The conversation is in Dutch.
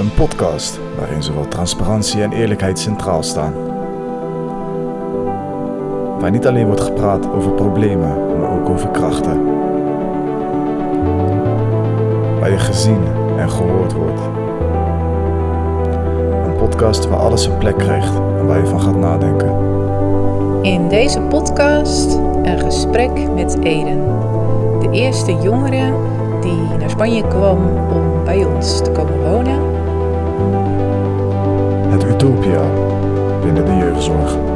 Een podcast waarin zowel transparantie en eerlijkheid centraal staan. Waar niet alleen wordt gepraat over problemen, maar ook over krachten. Waar je gezien en gehoord wordt. Een podcast waar alles een plek krijgt en waar je van gaat nadenken. In deze podcast een gesprek met Eden, de eerste jongere die naar Spanje kwam om bij ons te Het utopia binnen de jeugdzorg.